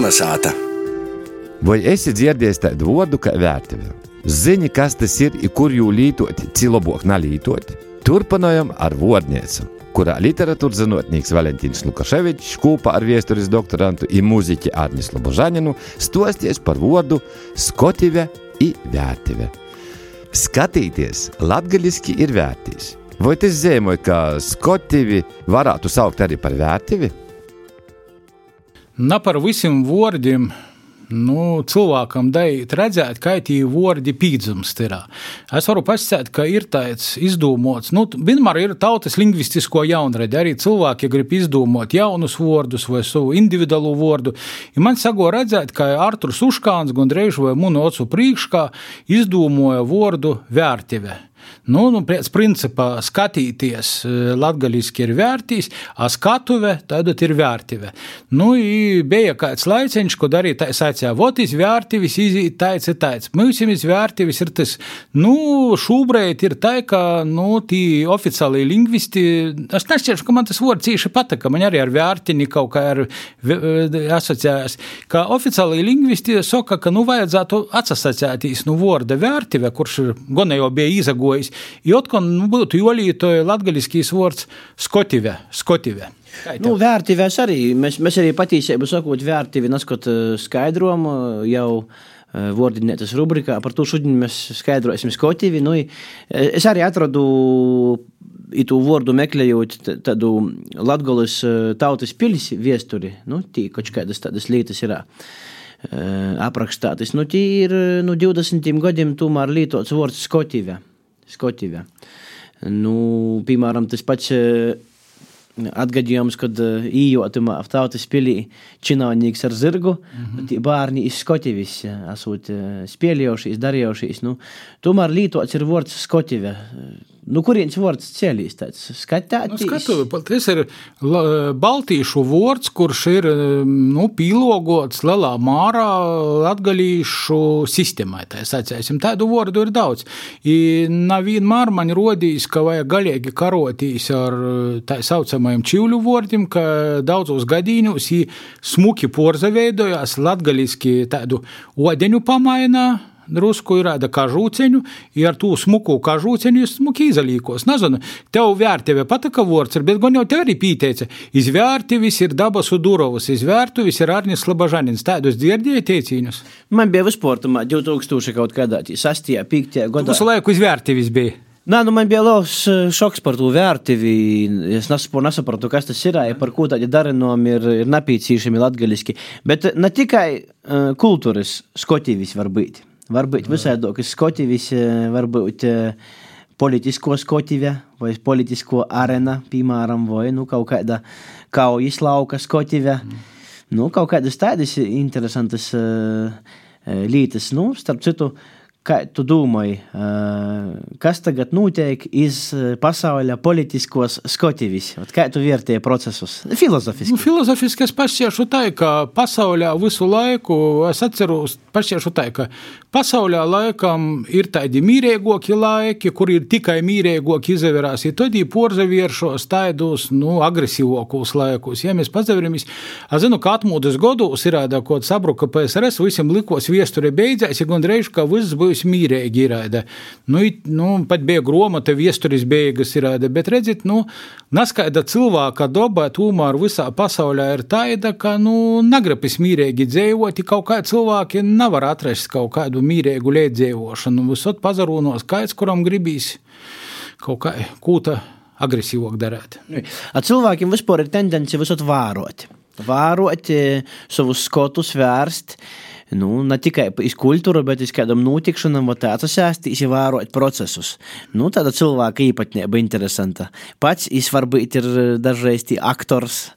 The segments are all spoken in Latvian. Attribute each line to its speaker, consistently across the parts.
Speaker 1: Kolnesāta.
Speaker 2: Vai esi dzirdējis tādu vārdu kā vērtība? Zini, kas tas ir, kur jū lietot, cilobok nalītot? Turpinājam ar vārdnieci, kurā literatūras zinātnīgs Valentīns Lukaševičs kopā ar vēstures doktorantu un mūziķi Arnis Lobožaninu stosties par vārdu skotive i vērtība. Skatīties latgaļiski ir vērtīs. Vai tas zīmē, ka skotivi varētu saukt arī par vērtību?
Speaker 3: Na par visiem vārdiem nu, cilvēkam dait redzēt, kā tie vārdi pīdzums ir. Es varu pasakāt, ka ir tāds izdomāts, nu, vienmēr ir tautas lingvistisko jaunradi, arī cilvēki grib izdomāt jaunus vārdus vai savu individuālu vārdu. Ja man sago redzēt, ka Arturs Uškāns gandrīz vai munu ocu priekškā izdomāja vārdu vērtību. Nu, nu, pēc principā skatīties latgaļiski ir vērtīs, a skatuve tad ir vērtīve. Nu, bija kāds laiciņš, ko darīja tā sacīja, votis vērtīvis izīt tāds ir tāds. Mūsimis vērtīvis ir tas, nu, šūbreit ir tā, ka, nu, tī oficiāli lingvisti, es nešķiršu, ka man tas vārds cīši pataka, man arī ar vērtini kaut kā ar asociējās, ka oficiāli lingvisti saka, ka, nu, vajadzētu atsasacētīs, nu, vārda vērtīve, kurš gan jau bija izagojis, Jotkon nu, būtu jolītoja latgaliskīs vārds skotive, skotive.
Speaker 4: Nu, vērtīvēs arī. Mēs, mēs arī patīsību sakot vērtīvi, neskot skaidrojumu jau vārdinētas rubrikā. Par to šodien mēs skaidrosim skotīvi. Nu, es arī atradu itu vārdu meklējot tādu Latgolas tautas pilis viesturi. Nu, tī kaut kādas tādas lietas ir aprakstātas. Nu, tī ir nu, 20 gadiem tomēr lietots vārds skotīve. Skotīvē. Nu, piemēram, tas pats atgadījums, kad ījotumā tautas pilī činājnieks ar zirgu, mm -hmm. bērni iz Skotīvis esot spēlējušies, darījušies. Nu, tomēr lītots ir vārds Skotīvē. Nu, kurienes vārds ceļīs? Skatāt,
Speaker 3: nu, skatu, tas ir baltīšu vārds, kurš ir nu, pīlogots lielā mārā latgalīšu sistēmai. Tā sacēsim, tādu vārdu ir daudz. I nav vienmēr man rodījis, ka vajag galīgi karotīs ar tā saucamajiem čivļu vārdiem, ka daudzos gadījumos smuki porza veidojās latgaliski tādu odeņu pamainā drusku ir tāda kažūceņu, ja ar to smuku kažūceņu es smuki izalīkos. Nezinu, tev vērtība pataka vārds, bet gan jau te arī pīteica, izvērtīvis ir dabas udurovas, izvērtuvis ir Arnis Labažanins. Tādus dzirdēja teicīņus?
Speaker 4: Man bija visportumā 2000 kaut kādā 6. 5. gadā.
Speaker 3: Visu laiku izvērtīvis bija.
Speaker 4: Nē, nu man bija liels šoks par to vērtību. Es nesaprotu, kas tas ir, ja par ko tādi darinājumi ir, ir nepieciešami latgaļiski. Bet ne tikai uh, kultūras skotīvis var būt. Varbūt visādokas skotīvis, varbūt politisko skotīvē vai politisko arēna, piemēram, vai nu, kaut kāda kaujas lauka skotīvē. Mm. Nu, kaut kādas tādas interesantas uh, lietas, nu, starp citu, uh, Kā tu domāji, kas tagad notiek iz pasaules politiskos skotīvis? Kā tu vērtēji procesus? Filozofiski.
Speaker 3: Nu, filozofiski es pašķiešu tā, ka pasaulē visu laiku, es atceros, pašķiešu tā, ka pasaulē laikam ir tādi mīrēgoki laiki, kur ir tikai mīrēgoki izvērās, ja tad ir porzavieršos taidos, nu, agresīvākos laikos. Ja mēs pazaveramies, es zinu, ka atmūdas godos ir tāda, ko sabruka PSRS, visiem likos viesture beidzēs, ja gandrīz, ka viss būs jūs mīrēgi ir. Nu, nu, pat bija gromata, viesturis beigas ir, bet redziet, nu, naskaida cilvēka doba tomēr visā pasaulē ir tāda, ka, nu, nagrapis mīrēgi dzīvot, kaut kā cilvēki nevar atrast kaut kādu mīrēgu liedzēvošanu. Visot pazarūnos skaits, kuram gribīs kaut kā kūta agresīvāk darīt.
Speaker 4: Cilvēkiem vispār ir tendence visot vērot. Vērot savus skotus, vērst nu, ne tikai iz kultūru, bet uz kādam notikšanam, vai tāds sēstīs, ievērot procesus. Nu, tāda cilvēka īpatnība interesanta. Pats viņš varbūt ir dažreiz aktors,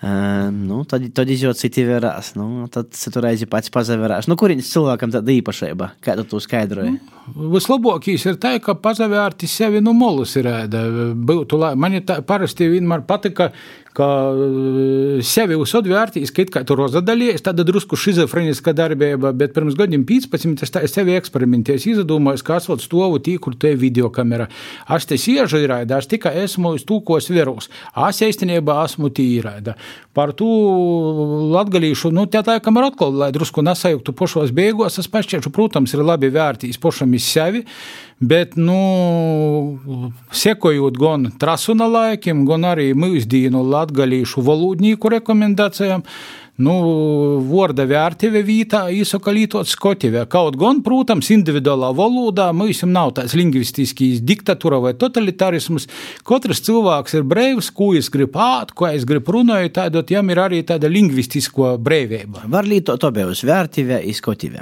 Speaker 4: Uh, nu, tad, tad izjūt citi vērās. Nu, tad tu reizi pats pazavērās. Nu, kurienes cilvēkam tāda īpašība? Kā tu to skaidroji?
Speaker 3: Nu, vislabākais ir tā, ka pazavērti sevi no molus ir ēda. Būtu, man ir tā, parasti vienmēr patika, ka sevi uzsodvērtīs, ka it kā tur rozadalījies, tāda drusku šizofreniska darbība, bet pirms gadiem 15 es tā es sevi eksperimentēju, izdomāju, ka esot stovu tīklu te video kamera. Es te siežu īraida, es tikai esmu uz tūkos verūs. Es īstenībā esmu tīraida. Par to latgalīšu, nu, tā tā kamera atkal, lai drusku nesajuktu pošos beigos, es pašķiešu, protams, ir labi vērtīs pošam iz sevi, bet, nu, sekojot gan trasuna laikiem, gan arī mūsdienu latgalīšu valodnīku rekomendācijām, nu, vārda vērtība vietā īsaka lītot skotivē. Kaut gan, protams, individuālā valodā mums nav tāds lingvistiskīs diktatūra vai totalitārisms. Katrs cilvēks ir brīvs, ko es gribu āt, ko es gribu runāt, tādot jām ir arī tāda lingvistisko brīvība.
Speaker 4: Var lītot abejos vērtība, izskotivē.